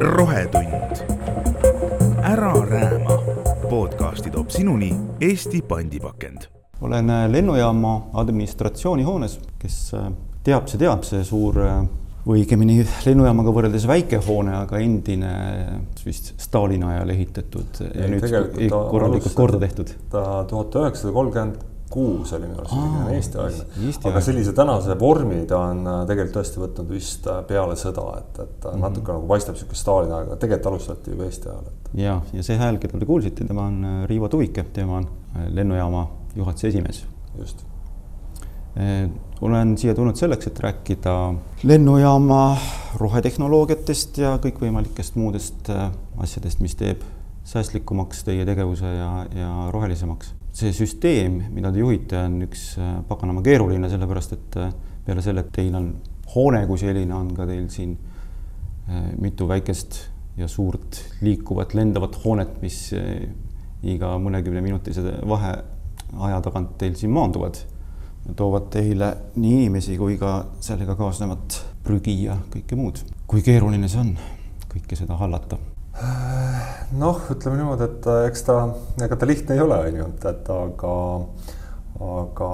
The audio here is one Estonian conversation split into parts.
rohetund. ära rääma. podcasti toob sinuni Eesti pandipakend. olen äh, lennujaama administratsioonihoones, kes äh, teab, see teab, see suur äh, või õigemini lennujaamaga võrreldes väike hoone, aga endine vist Stalini ajal ehitatud ja Ei, nüüd korralikult korda tehtud. ta tuhat üheksasada kolmkümmend kuus oli minu arust selline Eesti-aegne Eesti- Eesti aga sellise tänase vormi ta on äh, tegelikult tõesti võtnud vist äh, peale sõda, et, et Mhm. ta natuke nagu paistab niisugust Stalini aega, tegelikult alustati juba Eesti ajal, et ja, ja see hääl, keda te kuulsite, tema on äh, Riivo Tuvike, tema on lennujaama juhatuse esimees. just. Eh, olen siia tulnud selleks, et rääkida lennujaama rohetehnoloogiatest ja kõikvõimalikest muudest asjadest, mis teeb säästlikumaks teie tegevuse ja, ja rohelisemaks. See süsteem, mida te juhite, on üks äh, paganama keeruline, sellepärast et äh, peale selle, et teil on hoone kui selline, on ka teil siin äh, mitu väikest ja suurt liikuvat lendavat hoonet, mis iga mõnekümneminutilise vaheaja tagant teil siin maanduvad toovad teile nii inimesi kui ka sellega kaasnevat prügi ja kõike muud. kui keeruline see on, kõike seda hallata? Noh, ütleme niimoodi, et äh, eks ta, ega ta lihtne ei ole, on ju, et, aga aga,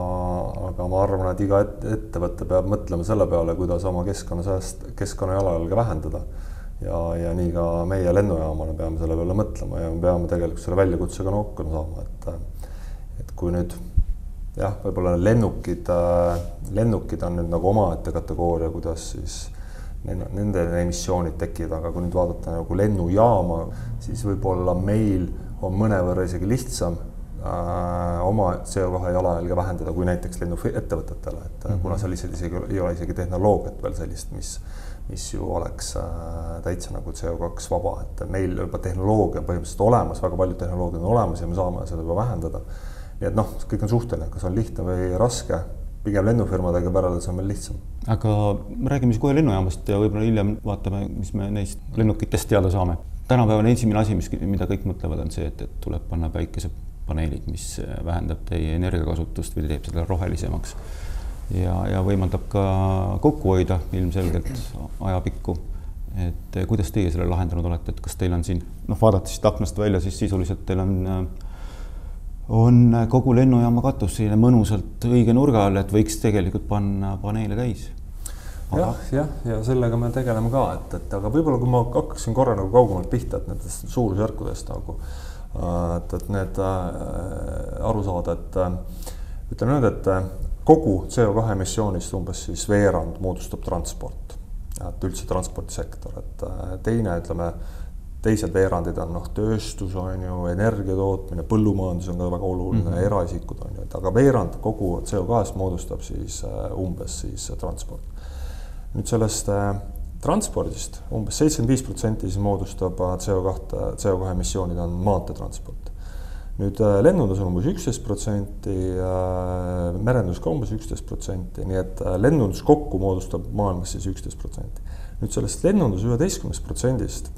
aga ma arvan, et iga et, ettevõte peab mõtlema selle peale, kuidas oma keskkonnasääst, keskkonna jalajälge vähendada. ja, ja nii ka meie lennujaamana peame selle peale mõtlema ja me peame tegelikult selle väljakutsega hakkama saama, et et kui nüüd jah, võib-olla lennukid, lennukid on nüüd nagu omaette kategooria, kuidas siis nen- nende emissioonid tekivad, aga kui nüüd vaadata nagu lennujaama, siis võib-olla meil on mõnevõrra isegi lihtsam äh, oma CO2 jalajälge vähendada kui näiteks lennuettevõtetele, et mm -hmm. kuna seal isegi, isegi ei ole isegi tehnoloogiat veel sellist, mis mis ju oleks äh, täitsa nagu CO2 vaba, et meil juba tehnoloogia on põhimõtteliselt olemas, väga paljud tehnoloogiad on olemas ja me saame seda juba vähendada. nii et noh, kõik on suhteline, kas on lihtne või raske, pigem lennufirmadega võrreldes on meil lihtsam. aga räägime siis kohe lennujaamast ja võib-olla hiljem vaatame, mis me neist lennukitest teada saame. tänapäeval esimene asi, mis, mida kõik mõtlevad, on see, et, et tuleb panna päikesepaneelid, mis vähendab teie energiakasutust või teeb seda rohelisemaks ja, ja võimaldab ka kokku hoida ilmselgelt ajapikku. et kuidas teie selle lahendanud olete, et kas teil on siin noh, vaadates siit aknast välja, siis sisuliselt teil on äh, on kogu lennujaama katus selline mõnusalt õige nurga all, et võiks tegelikult panna paneele täis. jah, jah, ja sellega me tegeleme ka, et, et aga võib-olla kui ma hakkaksin korra nagu kaugemalt pihta, et nendest suurusjärkudest nagu, et, et need äh, aru saada, et äh, ütleme nüüd, et äh, kogu CO2 emissioonist umbes siis veerand moodustab transport, et üldse transpordisektor, et äh, teine, ütleme teised veerandid on noh, tööstus on ju, energia tootmine, põllumajandus on ka väga oluline mm, -hmm. eraisikud on ju, et aga veerand kogu CO2-st moodustab siis äh, umbes siis äh, transport. nüüd sellest äh, transpordist umbes seitsekümmend viis protsenti siis moodustab CO2, CO2 emissioonid on maanteetransport. nüüd lennundus on umbes üksteist protsenti, merendus ka umbes üksteist protsenti, nii et lennundus kokku moodustab maailmas siis üksteist protsenti. nüüd sellest lennunduse üheteistkümnest protsendist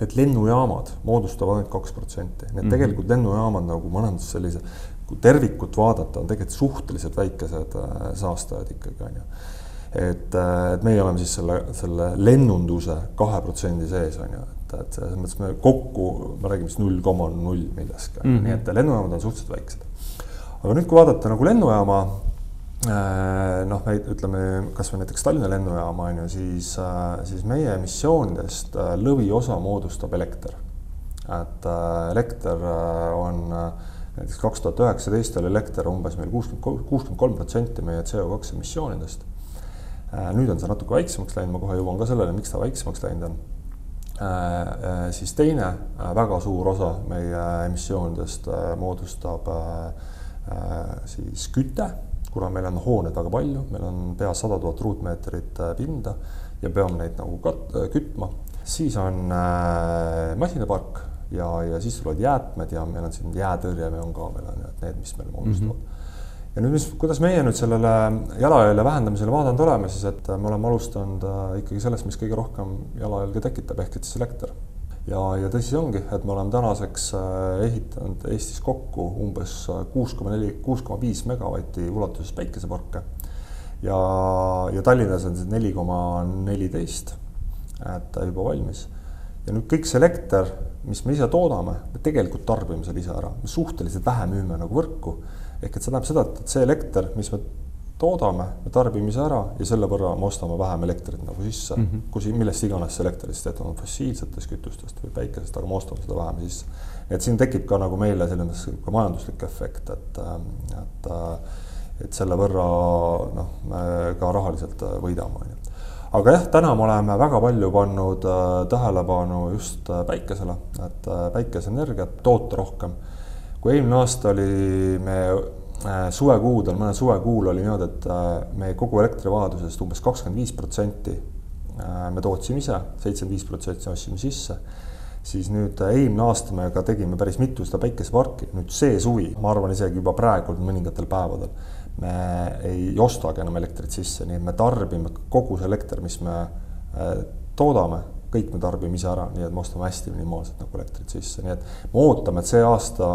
need lennujaamad moodustavad ainult kaks protsenti, et mm -hmm. tegelikult lennujaamad nagu majandus sellise, kui tervikut vaadata, on tegelikult suhteliselt väikesed äh, saastajad ikkagi on ju. et, et meie oleme siis selle, selle lennunduse kahe protsendi sees on ju, et, et selles mõttes me kokku, me räägime siis null koma null millestki mm, -hmm. nii et lennujaamad on suhteliselt väiksed. aga nüüd, kui vaadata nagu lennujaama noh, me ütleme kasvõi näiteks Tallinna lennujaama on ju, siis, siis meie emissioonidest lõviosa moodustab elekter. et elekter on näiteks kaks tuhat üheksateist oli elekter umbes meil kuuskümmend, kuuskümmend kolm protsenti meie CO2 emissioonidest. nüüd on see natuke väiksemaks läinud, ma kohe jõuan ka sellele, miks ta väiksemaks läinud on. siis teine väga suur osa meie emissioonidest moodustab siis küte kuna meil on hooneid väga palju, meil on pea sada tuhat ruutmeetrit pinda ja peame neid nagu kat-, kütma, siis on äh, masinapark ja, ja siis tulevad jäätmed ja meil on siin jäätõrje, meil on ka veel on et need, mis meil moodustavad mm. -hmm. ja nüüd, mis, kuidas meie nüüd sellele jalajälje vähendamisele vaadanud oleme, siis et me oleme alustanud äh, ikkagi sellest, mis kõige rohkem jalajälge tekitab, ehk siis elekter ja, ja tõsi ongi, et me oleme tänaseks ehitanud Eestis kokku umbes kuus koma neli, kuus koma viis megavati ulatuses päikeseparke. ja, ja Tallinnas on see neli koma neliteist, et juba valmis. ja nüüd kõik see elekter, mis me ise toodame, me tegelikult tarbime selle ise ära, me suhteliselt vähe müüme nagu võrku. ehk et see tähendab seda, et see elekter, mis me toodame, me tarbime ise ära ja selle võrra me ostame vähem elektrit nagu sisse mm, -hmm. kus, millest iganes see elekter siis tehtud on, fossiilsetest kütustest või päikesest, aga me ostame seda vähem sisse. et siin tekib ka nagu meile selline ka majanduslik efekt, et, et, et selle võrra noh, me ka rahaliselt võidame, on ju aga jah, täna me oleme väga palju pannud äh, tähelepanu just äh, päikesele, et äh, päikeseenergiat toota rohkem. kui eelmine aasta oli me Äh, suvekuudel, mõnel suvekuul oli niimoodi, et äh, me kogu elektrivajadusest umbes kakskümmend viis protsenti äh, me tootsime ise, seitsekümmend viis protsenti ostsime sisse. siis nüüd eelmine aasta me ka tegime päris mitu seda päikeseparki, nüüd see suvi, ma arvan isegi juba praegu mõningatel päevadel me ei ostagi enam elektrit sisse, nii et me tarbime kogu see elekter, mis me toodame kõik me tarbime ise ära, nii et me ostame hästi minimaalselt nagu elektrit sisse, nii et me ootame, et see aasta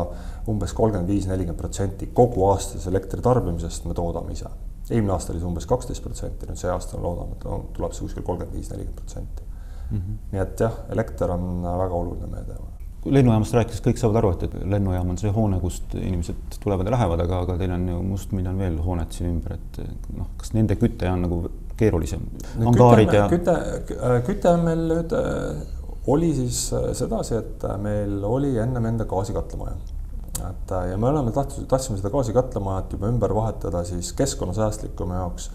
umbes kolmkümmend viis, nelikümmend protsenti kogu aastase elektri tarbimisest me toodame ise. eelmine aasta oli see umbes kaksteist protsenti, nüüd see aasta loodame, et tuleb see kuskil kolmkümmend viis, nelikümmend protsenti. Mhm. nii et jah, elekter on väga oluline meede kui lennujaamast rääkides, kõik saavad aru, et, et lennujaam on see hoone, kust inimesed tulevad ja lähevad, aga, aga teil on ju mustmiljon veel hoonet siin ümber, et noh, kas nende küte on nagu keerulisem. hangaarid ja. küte, küte on meil nüüd, äh, oli siis äh, sedasi, et äh, meil oli ennem enda gaasikatlamaju. et ja me oleme tahtnud, tahtsime seda gaasikatlamajat juba ümber vahetada siis keskkonnasäästlikuma jaoks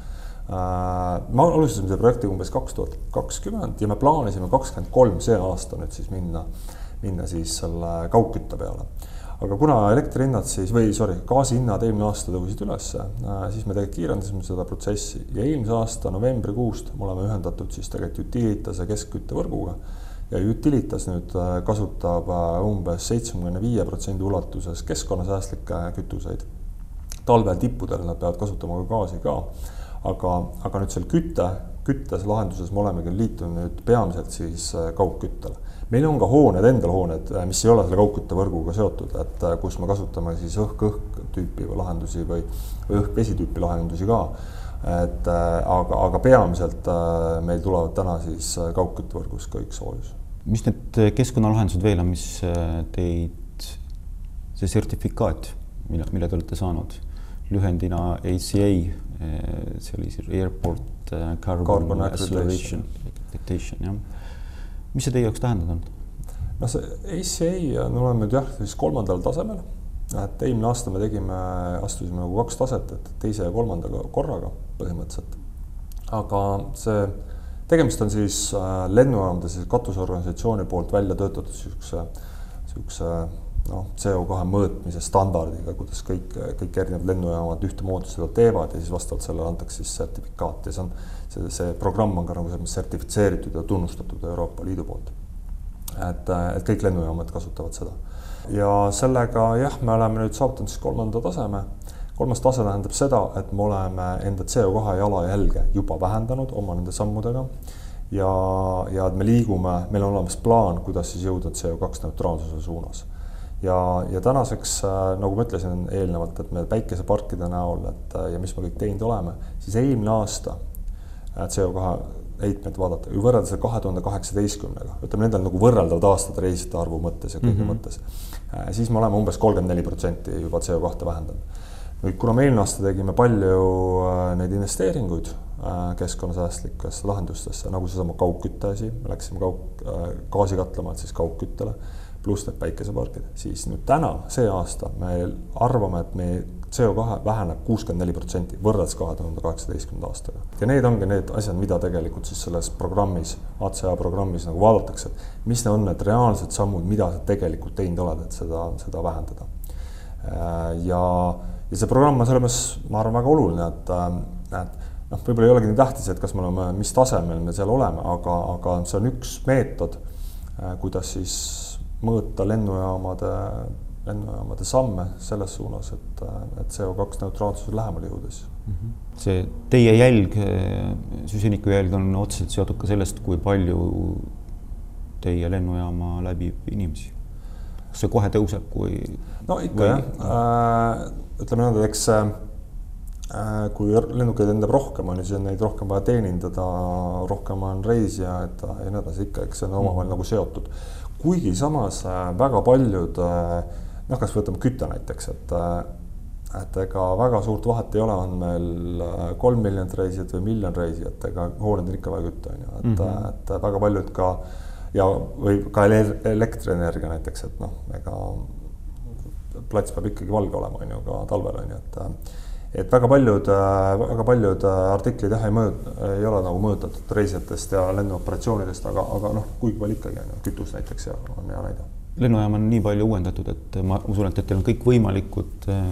me alustasime selle projekti umbes kaks tuhat kakskümmend ja me plaanisime kakskümmend kolm see aasta nüüd siis minna, minna siis selle kaugkütte peale. Aga kuna elektrihinnad siis või sorry, gaasihinnad eelmine aasta tõusid ülesse, äh, siis me tegelikult kiirendasime seda protsessi. Ja eelmise aasta novembrikuust me oleme ühendatud siis tegelikult Utilitase keskküttevõrguga ja Utilitas nüüd äh, kasutab äh, umbes seitsmekümne viie protsendi ulatuses keskkonnasäästlikke kütuseid. talvel tippudel nad peavad kasutama ka gaasi ka, aga, aga nüüd seal kütte, küttes lahenduses me olemegi liitunud nüüd peamiselt siis kaugküttele meil on ka hooned, endal hooned, äh, mis ei ole selle kaugküttevõrguga seotud, et äh, kus me kasutame siis õhk-õhk tüüpi lahendusi või, või õhk-vesi tüüpi lahendusi ka. et äh, aga, aga peamiselt meil tulevad täna siis kaugküttevõrgus kõik soojus. mis need keskkonnalahendused veel on, mis teid, see sertifikaat, mille, mille te olete saanud, lühendina ACA, see oli siis Airport Carbon, Carbon Acceleration Accreditation, jah mis see teie jaoks tähendanud on? noh, see ACA on, nüüd jah, siis kolmandal tasemel. et eelmine aasta me tegime, astusime nagu kaks taset, et teise ja kolmanda korraga põhimõtteliselt. aga see, tegemist on siis äh, lennujaamade siis katusorganisatsiooni poolt välja töötatud niisuguse, niisuguse noh, CO2 mõõtmise standardiga, kuidas kõik, kõik erinevad lennujaamad ühtemoodi seda teevad ja siis vastavalt sellele antakse siis sertifikaat ja see on see, see programm on ka nagu selles mõttes sertifitseeritud ja tunnustatud Euroopa Liidu poolt. et, et kõik lennujaamad kasutavad seda. ja sellega jah, me oleme nüüd saavutanud siis kolmanda taseme. kolmas tase tähendab seda, et me oleme enda CO2 jalajälge juba vähendanud oma nende sammudega ja, ja et me liigume, meil on olemas plaan, kuidas siis jõuda CO2 neutraalsuse suunas ja, ja tänaseks nagu ma ütlesin eelnevalt, et me päikeseparkide näol, et ja mis me kõik teinud oleme, siis eelmine aasta CO2 heitmeid vaadata või võrrelda seda kahe tuhande kaheksateistkümnega, ütleme nendel nagu võrreldavad aastad reisijate arvu mõttes ja kõige mm -hmm. mõttes, äh, siis me oleme umbes kolmkümmend neli protsenti juba CO2 vähendanud. nüüd, kuna me eelmine aasta tegime palju äh, neid investeeringuid äh, keskkonnasäästlikesse lahendustesse, nagu seesama kaugkütte asi, me läksime kaug, gaasikatlamalt siis kaugküttele, pluss need päikesepargid, siis nüüd täna, see aasta me arvame, et me CO2 väheneb kuuskümmend neli protsenti võrreldes kahe tuhande kaheksateistkümnenda aastaga. ja need ongi need asjad, mida tegelikult siis selles programmis, ACA programmis nagu vaadatakse, et mis on need reaalsed sammud, mida sa tegelikult teinud oled, et seda, seda vähendada. ja, ja see programm on selles mõttes, ma arvan, väga oluline, et, et noh, võib-olla ei olegi nii tähtis, et kas me oleme, mis tasemel me seal oleme, aga, aga see on üks meetod, kuidas siis mõõta lennujaamade lennujaamade samme selles suunas, et, et CO2 neutraalsusele lähemale jõuda siis mm. -hmm. see teie jälg, süsiniku jälg on otseselt seotud ka sellest, kui palju teie lennujaama läbib inimesi. kas see kohe tõuseb, kui? no ikka või... jah äh,, ütleme niimoodi, eks Äh, kui lennukeid lendab rohkem, on ju, siis on neid rohkem vaja teenindada, rohkem on reisijaid ja nii edasi, ikka, eks see on omavahel mm. nagu seotud. Kuigi samas äh, väga paljud, äh, noh, kas võtame kütte näiteks, et et ega väga suurt vahet ei ole, on meil kolm miljonit reisijat või miljon reisijat, ega hooned on ikka vaja kütta, on ju, et mm, -hmm. et väga paljud ka ja, või ka elektrienergia näiteks, et noh, ega plats peab ikkagi valge olema, on ju, ka talvel on ju, et et väga paljud, väga paljud artiklid jah, ei mõjut-, ei ole nagu mõjutatud reisijatest ja lennuoperatsioonidest, aga, aga noh, kuigi palju ikkagi on ju, kütus näiteks ja on hea näide. lennujaam on nii palju uuendatud, et ma usun, et, et teil on kõikvõimalikud äh,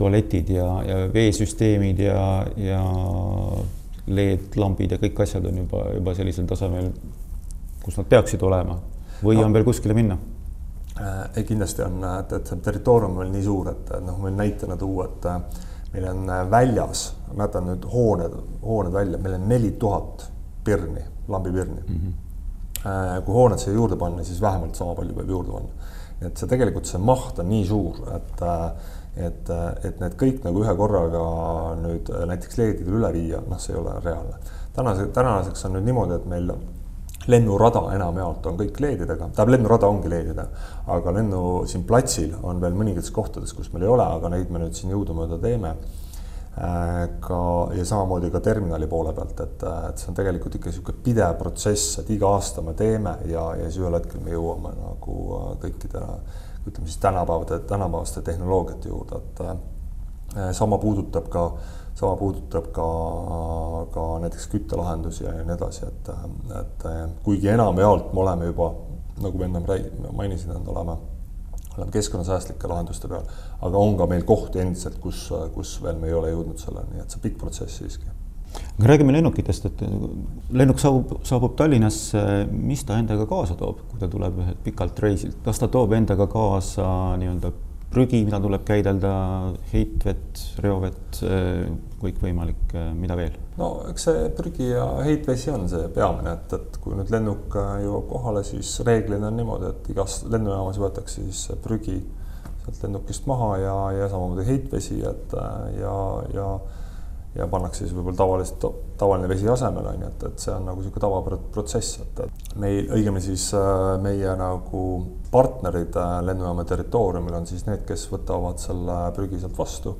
tualetid ja, ja veesüsteemid ja, ja LED-lambid ja kõik asjad on juba, juba sellisel tasemel, kus nad peaksid olema või no. on veel kuskile minna Äh, ei, kindlasti on, et, et see territoorium on nii suur, et noh, võin näitena tuua, et äh, meil on äh, väljas, ma jätan nüüd hooned, hooned välja, meil on neli tuhat pirni, lambipirni mm. -hmm. kui hooned siia juurde panna, siis vähemalt sama palju peab juurde panna. et see tegelikult see maht on nii suur, et, et, et need kõik nagu ühe korraga nüüd näiteks LED-idele üle viia, noh, see ei ole reaalne. tänase, tänaseks on nüüd niimoodi, et meil lennurada enamjaolt on kõik LED-idega, tähendab lennurada ongi LED-idega, aga lennu siin platsil on veel mõningates kohtades, kus meil ei ole, aga neid me nüüd siin jõudumööda teeme. Ka ja samamoodi ka terminali poole pealt, et, et see on tegelikult ikka niisugune pidev protsess, et iga aasta me teeme ja, ja siis ühel hetkel me jõuame nagu äh, kõikide ütleme siis tänapäevade, tänapäevaste tehnoloogiate juurde, et sama puudutab ka sama puudutab ka, ka näiteks küttelahendusi ja nii edasi, et, et kuigi enamjaolt me oleme juba, nagu ma ennem mainisin, et oleme, oleme keskkonnasäästlike lahenduste peal, aga on ka meil kohti endiselt, kus, kus veel me ei ole jõudnud selleni, et see pikk protsess siiski. Aga räägime lennukitest, et lennuk saabub, saabub Tallinnasse, mis ta endaga kaasa toob, kui ta tuleb pikalt reisilt, kas ta toob endaga kaasa nii-öelda prügi, mida tuleb käidelda, heitvett, reovett, kõikvõimalik, mida veel? no eks see prügi ja heitvesi on see peamine, et, et kui nüüd lennuk jõuab kohale, siis reeglina on niimoodi, et igas lennujaamas võetakse siis prügi sealt lennukist maha ja, ja samamoodi heitvesi, et ja, ja ja pannakse siis võib-olla tavaliselt, tavaline vesi asemele, on ju, et, et see on nagu niisugune tavaprotsess, et, et meil, õigemini siis äh, meie nagu partnerid äh, lennujaama territooriumil on siis need, kes võtavad selle prügi sealt vastu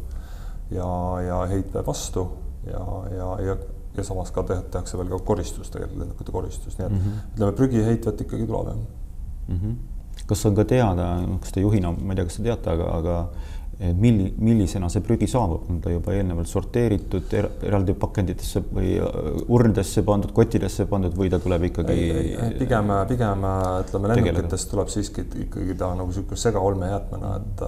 ja, ja heitvee vastu ja, ja, ja, ja samas ka tehakse veel ka koristus, tegelikult lennukite koristus, nii et mm -hmm. ütleme, prügi heitvet ikkagi tuleb, jah mm. -hmm. kas on ka teada, kas te juhina, ma ei tea, kas te teate, aga, aga milli, millisena see prügi saabub, on ta juba eelnevalt sorteeritud er, eraldi pakenditesse või äh, urnidesse pandud, kottidesse pandud või ta tuleb ikkagi? pigem, pigem ütleme lennukitest tuleb siiski ikkagi ta nagu niisugune segaolmejäätmena, et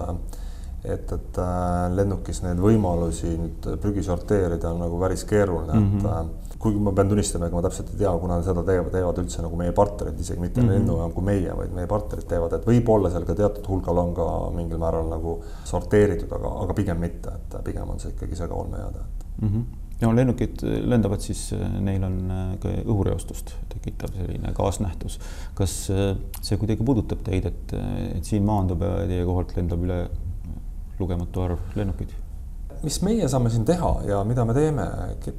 et, et äh, lennukis neid võimalusi nüüd prügi sorteerida on nagu päris keeruline mm, -hmm. et mhm. äh, kuigi ma pean tunnistama, ega ma täpselt ei tea, kuna seda teevad, teevad üldse nagu meie partnerid, isegi mitte mm -hmm. lennujaam kui meie, vaid meie partnerid teevad, et võib-olla seal ka teatud hulgal on ka mingil määral nagu sorteeritud, aga, aga pigem mitte, et pigem on see ikkagi segaolmejääde mm. -hmm no lennukid lendavad, siis neil on ka õhureostust tekitav selline kaasnähtus. kas see kuidagi puudutab teid, et, et siin maandub ja teie kohalt lendab üle lugematu arv lennukeid? Mis meie saame siin teha ja mida me teeme,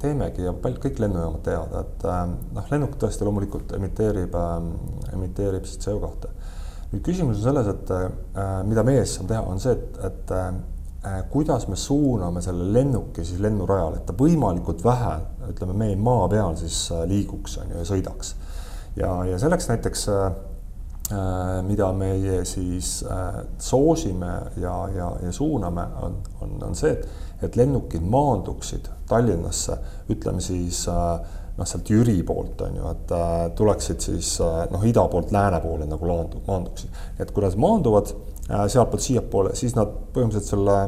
teemegi ja paljud kõik lennujaamad teavad, et äh, noh, lennuk tõesti loomulikult emiteerib, ähm, emiteerib siis CO2. nüüd küsimus on selles, et äh, mida meie siis saame teha, on see, et, et äh, kuidas me suuname selle lennuki siis lennurajale, et ta võimalikult vähe, ütleme, meie maa peal siis liiguks, on ju, ja sõidaks. ja, ja selleks näiteks mida meie siis soosime ja, ja, ja suuname, on, on, on see, et et lennukid maanduksid Tallinnasse, ütleme siis äh, noh, sealt Jüri poolt on ju, et äh, tuleksid siis äh, noh, ida poolt lääne poole nagu laandu, maanduksid. et kui nad maanduvad sealtpoolt siiapoole, siis nad põhimõtteliselt selle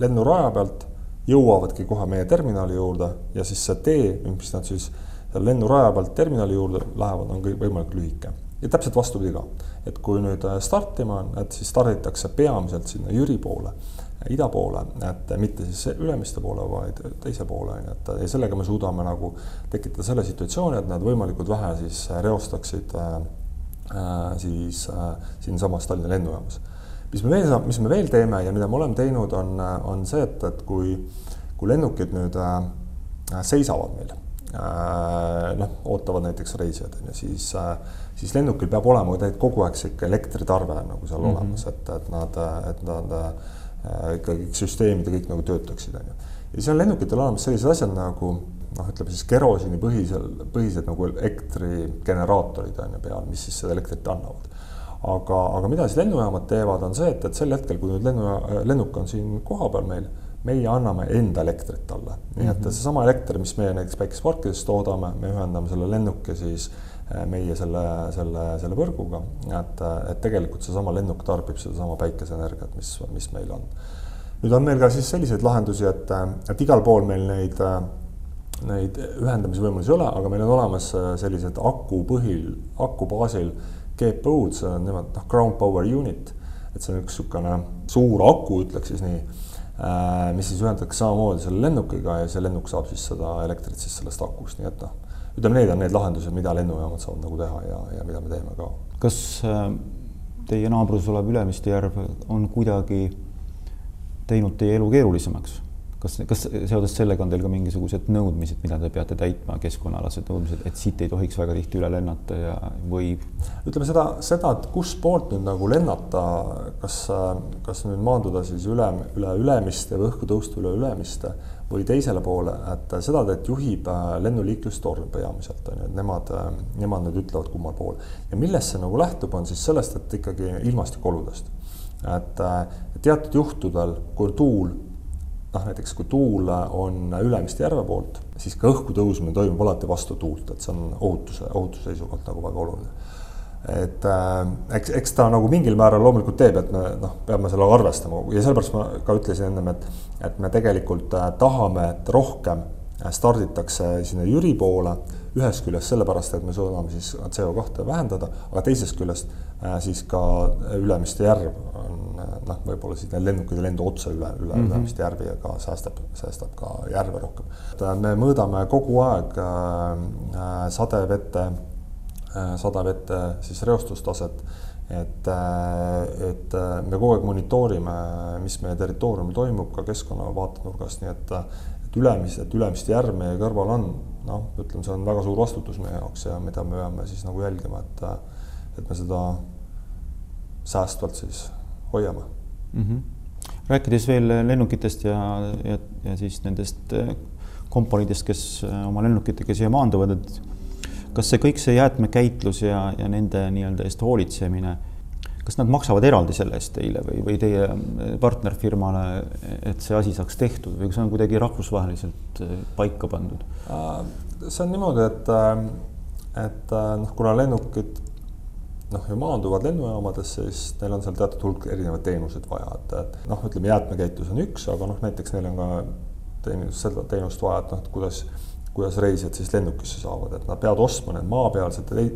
lennuraja pealt jõuavadki kohe meie terminali juurde ja siis see tee, mis nad siis seal lennuraja pealt terminali juurde lähevad, on kõik võimalikult lühike. Ja täpselt vastupidi ka, et kui nüüd startima on, et siis starditakse peamiselt sinna Jüri poole ida poole, et mitte siis Ülemiste poole, vaid teise poole, on ju, et ja sellega me suudame nagu tekitada selle situatsiooni, et nad võimalikult vähe siis reostaksid äh, äh siis äh, siinsamas Tallinna lennujaamas. mis me veel, mis me veel teeme ja mida me oleme teinud, on, on see, et, et kui kui lennukid nüüd äh, seisavad meil äh,, noh, ootavad näiteks reisijad on ju, siis äh,, siis lennukil peab olema kogu aeg sihuke elektritarve nagu seal mm -hmm. olemas, et, et nad, et nad äh, ikkagi süsteemid ja kõik nagu töötaksid, on ju. ja on lennukitel olemas sellised asjad nagu noh, ütleme siis kerosiini põhisel, põhised nagu elektrigeneraatorid on ju peal, mis siis seda elektrit annavad aga, aga mida siis lennujaamad teevad, on see, et, et sel hetkel, kui nüüd lennu, lennuk on siin kohapeal meil, meie anname enda elektrit talle. nii et mm -hmm. seesama elekter, mis meie näiteks päikeseparkides toodame, me ühendame selle lennuki siis eh, meie selle, selle, selle võrguga, et, et tegelikult seesama lennuk tarbib sedasama päikeseenergiat, mis, mis meil on. nüüd on meil ka siis selliseid lahendusi, et, et igal pool meil neid neid ühendamisvõimalusi ei ole, aga meil on olemas sellised aku põhil, aku baasil GPU-d, see on nimelt noh, ground power unit, et see on üks niisugune suur aku, ütleks siis nii, äh, mis siis ühendatakse samamoodi selle lennukiga ja see lennuk saab siis seda elektrit siis sellest akust, nii et noh, ütleme, need on need lahendused, mida lennujaamad saavad nagu teha ja, ja mida me teeme ka. kas äh, teie naabruses olev Ülemiste järv on kuidagi teinud teie elu keerulisemaks? Kas, kas seoses sellega on teil ka mingisugused nõudmised, mida te peate täitma, keskkonnaalased nõudmised, et siit ei tohiks väga tihti üle lennata ja või? ütleme seda, seda, et kustpoolt nüüd nagu lennata, kas, kas nüüd maanduda siis üle, üle Ülemiste või õhku tõusta üle Ülemiste või teisele poole, et seda teed juhib äh, lennuliiklustorm peamiselt on ju, et nemad, nemad nüüd ütlevad, kummal pool. ja millest see nagu lähtub, on siis sellest, et ikkagi ilmastikuoludest. et äh, teatud juhtudel, kui tuul noh, näiteks kui tuul on Ülemiste järve poolt, siis ka õhku tõusmine toimub alati vastu tuult, et see on ohutuse, ohutuse seisukohalt nagu väga oluline. et äh, eks, eks ta nagu mingil määral loomulikult teeb, et me noh, peame sellega arvestama ja sellepärast ma ka ütlesin ennem, et, et me tegelikult äh, tahame, et rohkem starditakse sinna Jüri poole ühest küljest sellepärast, et me suudame siis CO2 vähendada, aga teisest küljest äh, siis ka Ülemiste järv on äh, noh, võib-olla siis need lennukid ei lenda otse üle, üle mm -hmm. Ülemiste järvi ja ka säästab, säästab ka järve rohkem. Äh, me mõõdame kogu aeg äh, sadevete äh,, sadavete siis reostustaset et, et me kogu aeg monitoorime, mis meie territooriumil toimub ka keskkonna vaatenurgast, nii et, et Ülemist, et Ülemiste järv meie kõrval on, noh, ütleme, see on väga suur vastutus meie jaoks ja mida me peame siis nagu jälgima, et, et me seda säästvalt siis hoiame mm. -hmm. rääkides veel lennukitest ja, ja, ja siis nendest äh, komponidest, kes äh, oma lennukitega siia maanduvad, et kas see kõik see jäätmekäitlus ja, ja nende nii-öelda eest hoolitsemine, kas nad maksavad eraldi selle eest teile või, või teie äh, partnerfirmale, et see asi saaks tehtud või kas see on kuidagi rahvusvaheliselt paika pandud? see on niimoodi, et, et noh, kuna lennukid noh, ja maanduvad lennujaamadesse, siis neil on seal teatud hulk erinevaid teenuseid vaja, et, et noh, ütleme jäätmekäitlus on üks, aga noh, näiteks neil on ka teenus, seda teenust vaja, et noh, et kuidas, kuidas reisijad siis lennukisse saavad, et nad peavad ostma need maapealsete,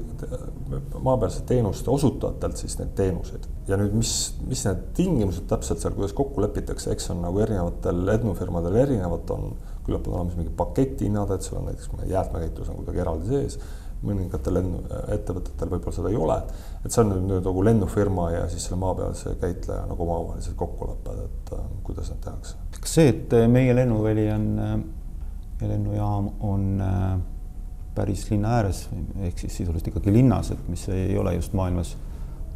maapealsete teenuste osutajatelt siis neid teenuseid. ja nüüd, mis, mis need tingimused täpselt seal, kuidas kokku lepitakse, eks on nagu erinevatel lennufirmadel erinevad, on küllap on olemas mingid paketihinnad, et sul on näiteks jäätmekäitlus on kuidagi eraldi sees mõningatel lennu, ettevõtetel võib-olla seda ei ole. et see on nüüd, nagu lennufirma ja siis selle maapealse käitleja nagu omavahelised kokkulepped, et äh, kuidas need tehakse. kas see, et meie lennuväli on äh, ja lennujaam on äh, päris linna ääres ehk siis sisuliselt ikkagi linnas, et mis ei ole just maailmas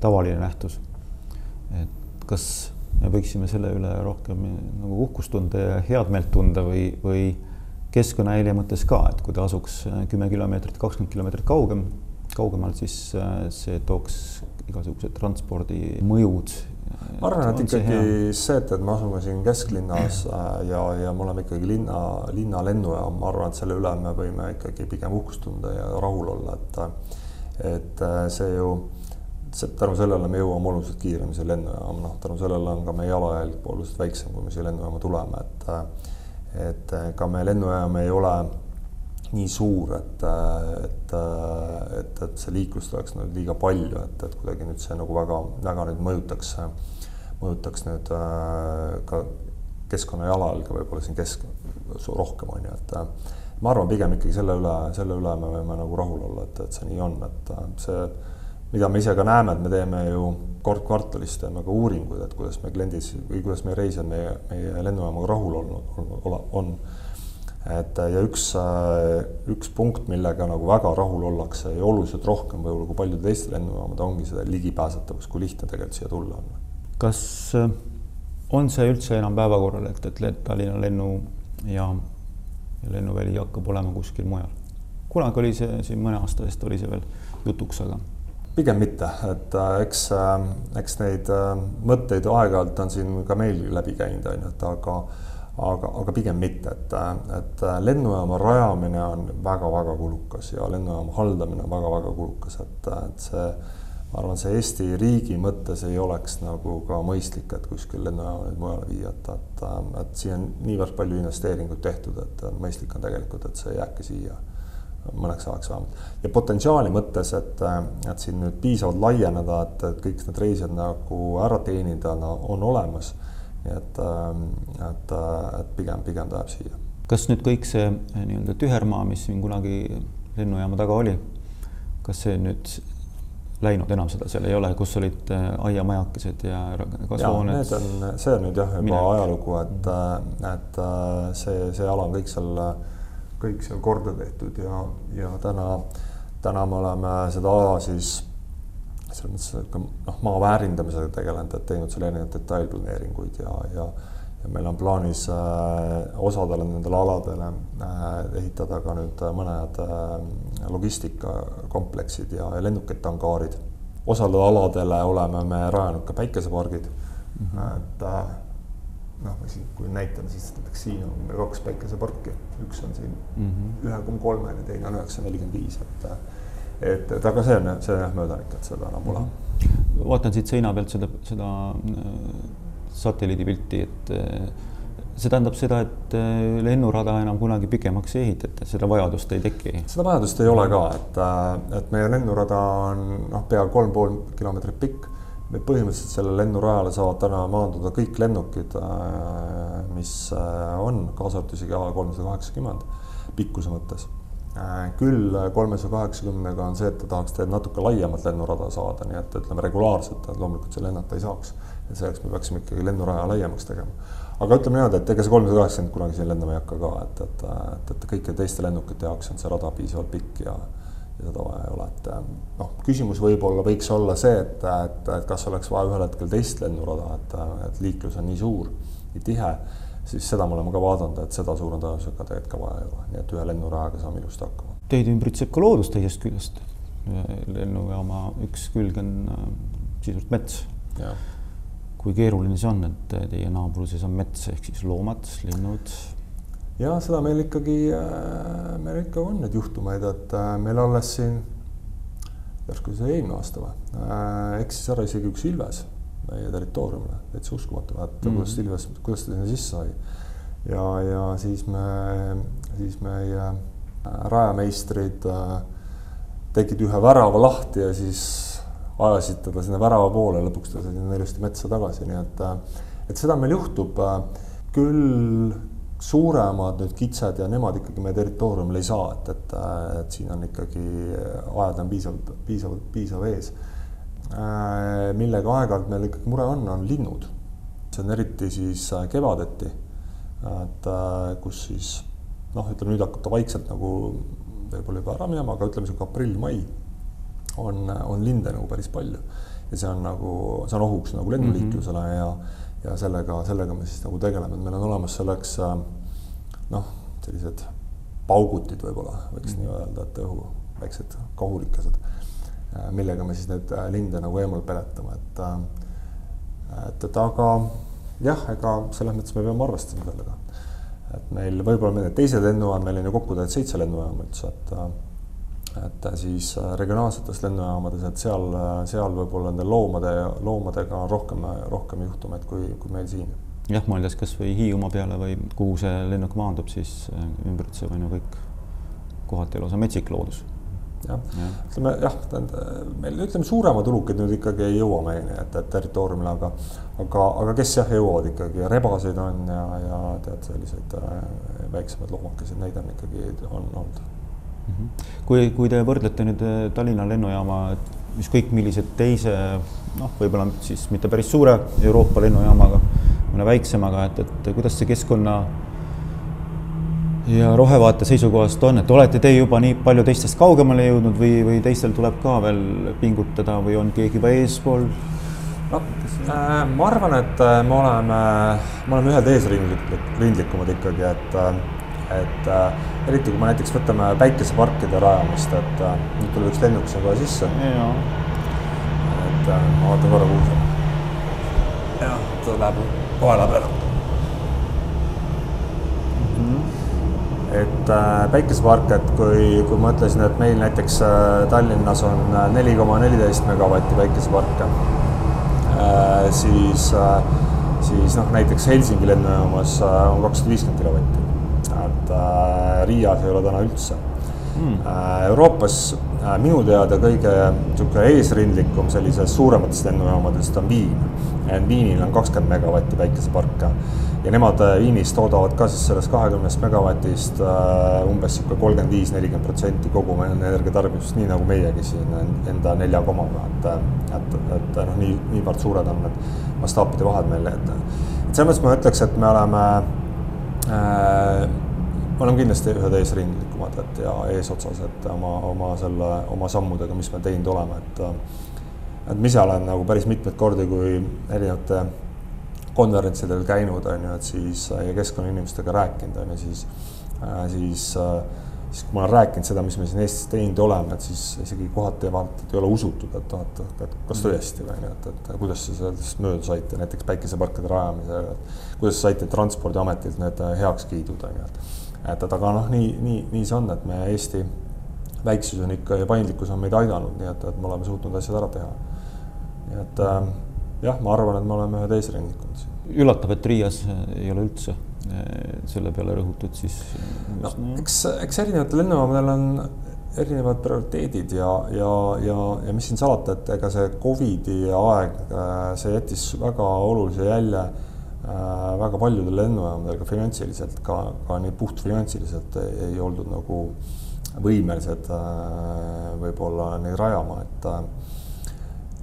tavaline nähtus. et kas me võiksime selle üle rohkem nagu uhkust tunda ja head meelt tunda või, või keskkonnahäire mõttes ka, et kui ta asuks äh, kümme kilomeetrit, kakskümmend kilomeetrit kaugem, kaugemal, siis äh, see tooks igasugused transpordimõjud. ma arvan, et ikkagi see, see, et, et me asume siin kesklinnas äh, ja, ja me oleme ikkagi linna, linna lennujaam, ma arvan, et selle üle me võime ikkagi pigem uhkust tunda ja rahul olla, et et see ju, tänu sellele me jõuame oluliselt kiiremini siia lennujaama, noh, tänu sellele on ka meie jalajälg oluliselt väiksem, kui me siia lennujaama tuleme, et et ega äh, meie lennujaam ei ole nii suur, et, äh, et, äh, et, et see liiklust oleks nüüd liiga palju, et, et kuidagi nüüd see nagu väga, väga nüüd mõjutaks, mõjutaks nüüd ka keskkonna jalajälge võib-olla siin kesk, rohkem on ju, et ma arvan pigem ikkagi selle üle, selle üle me võime nagu rahul olla, et, et see nii on, et see mida me ise ka näeme, et me teeme ju kord kvartalis teeme ka uuringuid, et kuidas me kliendis või kuidas meie reisijad meie, meie lennujaamaga rahul olnud, on. et ja üks, üks punkt, millega nagu väga rahul ollakse ja oluliselt rohkem võib-olla kui paljude teiste lennujaamade, ongi see ligipääsetavus, kui lihtne tegelikult siia tulla on. kas äh, on see üldse enam päevakorral, et, et Tallinna lennujaam ja lennuväli hakkab olema kuskil mujal? kunagi oli see siin mõne aasta eest oli see veel jutuks, aga pigem mitte, et äh, eks, äh, eks neid äh, mõtteid aeg-ajalt on siin ka meil läbi käinud, on ju, et aga aga, aga pigem mitte, et, et lennujaama rajamine on väga-väga kulukas ja lennujaama haldamine on väga-väga kulukas, et, et see, ma arvan, see Eesti riigi mõttes ei oleks nagu ka mõistlik, et kuskil lennujaama nüüd mujale viia, et, et, et siia on niivõrd palju investeeringuid tehtud, et mõistlik on tegelikult, et see jääbki siia mõneks ajaks vähemalt. ja potentsiaali mõttes, et, et siin nüüd piisavalt laieneda, et, et kõik need reisijad nagu ära teenida no, on olemas. nii et, et, et pigem, pigem ta jääb siia. kas nüüd kõik see nii-öelda tühermaa, mis siin kunagi lennujaama taga oli, kas see nüüd läinud enam seda seal ei ole, kus olid aiamajakesed ja kasvuhooned? Need on, see on nüüd jah, juba Minek. ajalugu, et, et see, see ala on kõik seal kõik seal korda tehtud ja, ja täna, täna me oleme seda ala siis selles mõttes ka noh, maa väärindamisega tegelenud, et teinud seal erinevaid detailplaneeringuid ja, ja ja meil on plaanis äh, osadele nendele aladele äh, ehitada ka nüüd mõned äh, logistikakompleksid ja, ja lennukite angaarid. osadele aladele oleme me rajanud ka päikesepargid mm, -hmm. et äh, noh, kui näitame, siis näiteks siin on meil kaks päikeseparki, üks on siin mhm. ühe koma kolmene, teine on üheksa nelikümmend viis, et et, et aga see on, see on jah möödanik, et seda enam pole. Mhm. vaatan siit seina pealt seda, seda äh, satelliidipilti, et äh, see tähendab seda, et äh, lennurada enam kunagi pikemaks ei ehitata, seda vajadust ei teki? seda vajadust ei ole ka, et, et meie lennurada on noh, pea kolm pool kilomeetrit pikk me põhimõtteliselt sellele lennurajale saavad täna maanduda kõik lennukid, äh, mis äh, on, kaasa arvatud isegi A kolmsada kaheksakümmend pikkuse mõttes. Äh, küll kolmesaja kaheksakümnega on see, et ta tahaks teed natuke laiemat lennurada saada, nii et ütleme regulaarselt, et loomulikult seal lennata ei saaks. et selleks me peaksime ikkagi lennuraja laiemaks tegema. aga ütleme niimoodi, et ega see kolmsada kaheksakümmend kunagi siin lendama ei hakka ka, et, et, et, et kõikide teiste lennukite jaoks on see rada piisavalt pikk ja ja seda vaja ei ole, et ähm, noh, küsimus võib-olla võiks olla see, et, et, et kas oleks vaja ühel hetkel teist lennurada, et, et liiklus on nii suur, nii tihe, siis seda me oleme ka vaadanud, et seda suure tõenäosusega tegelikult ka vaja ei ole, nii et ühe lennurajaga saame ilusti hakkama. Teid ümbritseb ka loodus teisest küljest. lennujaama üks külg on äh, sisuliselt mets. kui keeruline see on, et teie naabruses on mets ehk siis loomad, linnud ja seda meil ikkagi, äh, meil ikka on neid juhtumeid, et äh, meil alles siin, järsku see eelmine aasta või, äh, eksis ära isegi üks ilves meie territooriumile, täitsa uskumatu, et mm -hmm. kuidas ilves, kuidas ta sinna sisse sai. ja, ja siis me, siis meie rajameistrid tegid ühe värava lahti ja siis ajasid teda sinna värava poole, lõpuks ta sai sinna ilusti metsa tagasi, nii et, et seda meil juhtub. küll suuremad nüüd kitsed ja nemad ikkagi meie territooriumil ei saa, et, et, et siin on ikkagi ajad on piisavalt, piisavalt, piisav ees. millega aeg-ajalt meil ikkagi mure on, on linnud. see on eriti siis kevadeti, et kus siis noh, ütleme nüüd hakkab ta vaikselt nagu võib-olla juba ära minema, aga ütleme sihuke aprill-mai on, on linde nagu päris palju ja see on nagu, see on ohuks nagu lennuliiklusele mm -hmm. ja ja sellega, sellega me siis nagu tegeleme, et meil on olemas selleks äh, noh, sellised paugutid võib-olla võiks mm. nii öelda, et õhu, väiksed kahulikesed, äh, millega me siis neid äh, linde nagu eemal peletame, et et, et aga jah, ega selles mõttes me peame arvestama sellega. et meil võib-olla meil teised lennujaamad, meil on ju kokku tegelikult seitse lennujaama üldse, et et siis äh, regionaalsetes lennujaamades, et seal, äh, seal võib-olla nende loomade, loomadega on rohkem, rohkem juhtumeid kui, kui meil siin. jah, mõeldes kasvõi Hiiumaa peale või kuhu see lennuk maandub, siis äh, ümbritsev on ju kõik kohati lausa metsik loodus. jah ja., ütleme jah, meil ütleme, suuremad ulukid nüüd ikkagi ei jõua meieni, et, et territooriumile, aga aga, aga kes jah, jõuavad ikkagi, rebaseid on ja, ja tead, selliseid väiksemaid loomakesi, neid on ikkagi, on olnud. Kui, kui te võrdlete nüüd äh, Tallinna lennujaama ükskõik millise teise noh, võib-olla siis mitte päris suure Euroopa lennujaamaga, mõne väiksemaga, et, et kuidas see keskkonna ja rohevaate seisukohast on, et olete te juba nii palju teistest kaugemale jõudnud või, või teistel tuleb ka veel pingutada või on keegi juba eespool? no äh, ma arvan, et äh, me oleme, me oleme ühed eesrindlikumad ikkagi, et, äh, et äh, eriti kui me näiteks võtame päikeseparkide rajamist, et äh, nüüd tuleb üks lennuk siin kohe sisse. et äh, ma vaatan korra, kuhu see. jah, ta läheb paela peale et äh, päikesepark, et kui, kui ma ütlesin, et meil näiteks äh, Tallinnas on äh, neli koma neliteist megavatti päikeseparke äh,, siis äh,, siis noh, näiteks Helsingi lennujaamas äh, on kakssada viiskümmend kilovatti. Et Riias ei ole täna üldse. Mm.. Euroopas äh, minu teada kõige niisugune eesrindlikum sellisest suurematest lennujaamadest on Viin. Viinil on kakskümmend megavatti päikeseparke. Ja nemad äh, Viinis toodavad ka siis sellest kahekümnest megavatist umbes niisugune kolmkümmend viis, nelikümmend protsenti kogu energia tarbimisest, nii nagu meiegi siin enda nelja komaga, et, et, et noh, nii, niivõrd suured on need mastaapide vahed meil, et, et selles mõttes ma ütleks, et me oleme äh,, me oleme kindlasti ühed eesrindlikumad, et ja eesotsas, et oma, oma selle, oma sammudega, mis me teinud oleme, et et ma ise olen nagu päris mitmeid kordi, kui erinevate konverentsidel käinud, on ju, et siis ja keskkonnainimestega rääkinud, on ju, siis, siis, siis kui ma olen rääkinud seda, mis me siin Eestis teinud oleme, et siis isegi kohati vaata, et ei ole usutud, et noh, et, et kas tõesti või ju, et, et kuidas te sellest mööda saite, näiteks päikeseparkide rajamisel, et kuidas saite Transpordiametilt need heakskiidud, on ju, et et, et aga noh, nii, nii, nii see on, et me Eesti väiksus on ikka ja paindlikkus on meid aidanud, nii et, et me oleme suutnud asjad ära teha. nii et äh, jah, ma arvan, et me oleme ühed eesrindlikud. üllatav, et Riias ei ole üldse eh, selle peale rõhutud siis. no eks, eks erinevatel lennujaamadel on erinevad prioriteedid ja, ja, ja, ja mis siin salata, et ega see Covidi aeg, äh, see jättis väga olulise jälje äh, väga paljudel lennujaamadel ka finantsiliselt, ka, ka nii puhtfinantsiliselt ei, ei oldud nagu võimelised äh, võib-olla neid rajama, et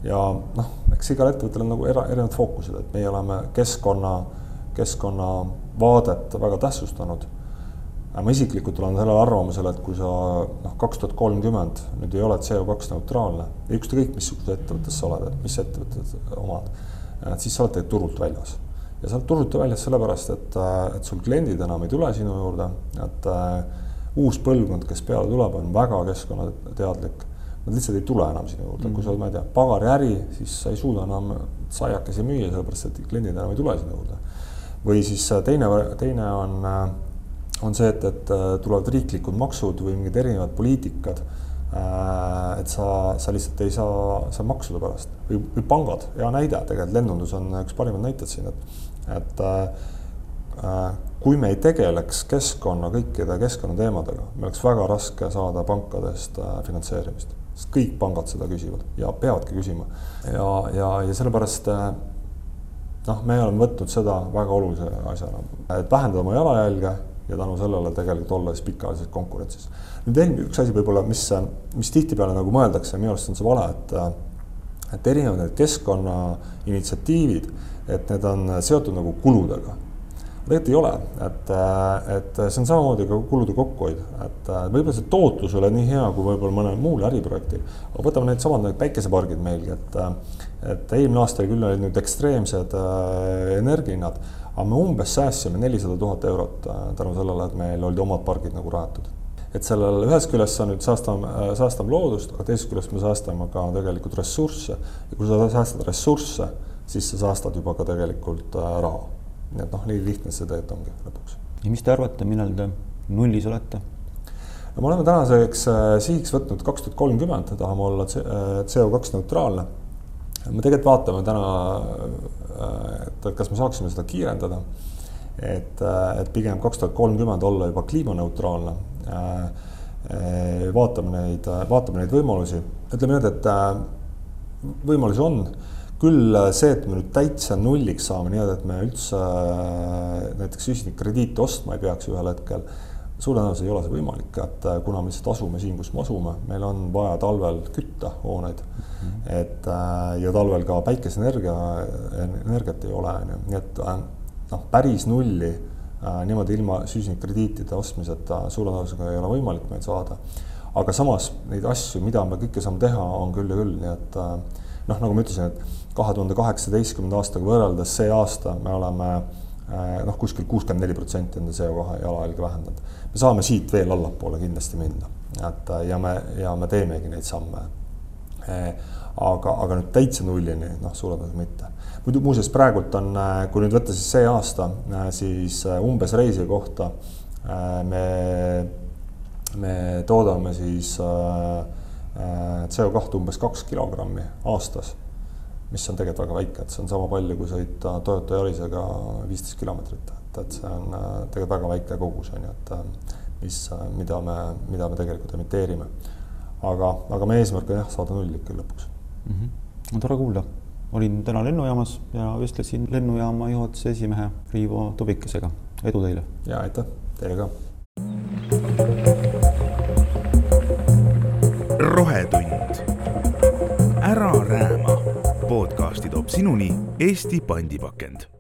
ja noh, eks igal ettevõttel on nagu era, erinevad fookused, et meie oleme keskkonna, keskkonnavaadet väga tähtsustanud. ma isiklikult olen sellel arvamusel, et kui sa noh, kaks tuhat kolmkümmend nüüd ei ole CO2 neutraalne ükskõik missuguses ettevõttes sa oled, et mis ettevõtted omad, siis sa oled tegelikult turult väljas. Ja oled turult väljas sellepärast, et, et sul kliendid enam ei tule sinu juurde, et uh, uus põlvkond, kes peale tuleb, on väga keskkonnateadlik nad lihtsalt ei tule enam sinu juurde mm, -hmm. kui sa oled, ma ei tea, pagariäri, siis sa ei suuda enam saiakesi müüa, sellepärast et kliendid enam ei tule sinu juurde. või siis äh, teine, teine on, äh, on see, et, et äh, tulevad riiklikud maksud või mingid erinevad poliitikad. Et sa, sa lihtsalt ei saa, saa maksude pärast. Või, või pangad, hea näide, tegelikult lennundus on üks parimaid näiteid siin, et, et kui me ei tegeleks keskkonna, kõikide keskkonnateemadega, meil oleks väga raske saada pankadest finantseerimist. Sest kõik pangad seda küsivad ja peavadki küsima. ja, ja, ja sellepärast eh, noh, me oleme võtnud seda väga olulise asjana, et vähendada oma jalajälge ja tänu sellele tegelikult olla siis pikaajalises konkurentsis. nüüd veel üks asi võib-olla, mis, mis tihtipeale nagu mõeldakse, minu arust on see vale, et et erinevad need keskkonnainitsiatiivid, et need on seotud nagu kuludega tegelikult ei ole, et, et see on samamoodi ka kulude kokkuhoid, et võib-olla see tootlus ei ole nii hea kui võib-olla mõnel muul äriprojektil. aga võtame needsamad need päikesepargid meilgi, et, et eelmine aasta küll olid nüüd ekstreemsed äh, energiahinnad, aga me umbes säästsime nelisada tuhat eurot äh, tänu sellele, et meil olid omad pargid nagu rajatud et sellel ühest küljest sa nüüd säästame, äh, säästame loodust, aga teisest küljest me säästame ka tegelikult ressursse. ja kui sa säästad ressursse, siis sa säästad juba ka tegelikult raha nii et noh, nii lihtne see tegelikult ongi lõpuks. ja mis te arvate, millal te nullis olete? no me oleme tänaseks äh, sihiks võtnud kaks tuhat kolmkümmend, tahame olla CO2 äh, neutraalne. me tegelikult vaatame täna, äh, et kas me saaksime seda kiirendada. et, et pigem kaks tuhat kolmkümmend olla juba kliimaneutraalne. vaatame neid, vaatame neid võimalusi, ütleme nii, et võimalusi on küll äh, see, et me nüüd täitsa nulliks saame nii-öelda, et me üldse äh, näiteks süsinikkrediiti ostma ei peaks ühel hetkel. Suure tõenäosusega ei ole see võimalik, et äh, kuna me lihtsalt asume siin, kus me asume, meil on vaja talvel kütta hooneid mm. -hmm. et äh, ja talvel ka päikeseenergia, energiat ei ole, on ju, nii et äh, noh, päris nulli niimoodi ilma süsinikkrediitide ostmiseta suure tõenäosusega ei ole võimalik meil saada. aga samas neid asju, mida me kõike saame teha, on küll ja küll, nii et noh, nagu ma ütlesin, et kahe tuhande kaheksateistkümnenda aastaga võrreldes see aasta me oleme noh, kuskil kuuskümmend neli protsenti enda CO2 jalajälge vähendanud me saame siit veel allapoole kindlasti minna, et ja me, ja me teemegi neid samme. aga, aga nüüd täitsa nullini, noh, suure tõenäosusega mitte. muidu muuseas praegult on, kui nüüd võtta siis see aasta, siis umbes reisi kohta me, me toodame siis CO2 umbes kaks kilogrammi aastas mis on tegelikult väga väike, et see on sama palju, kui sõita Toyota Yarisega viisteist kilomeetrit et, et see on äh, tegelikult väga väike kogus, on ju, et äh, mis, äh, mida me, mida me tegelikult emiteerime. aga, aga meie eesmärk on jah, saada null ikka lõpuks mm. -hmm. no tore kuulda. olin täna lennujaamas ja vestlesin lennujaama juhatuse esimehe Riivo Tubikesega. edu teile! ja aitäh, teile ka! Sinuni Eesti pandipakend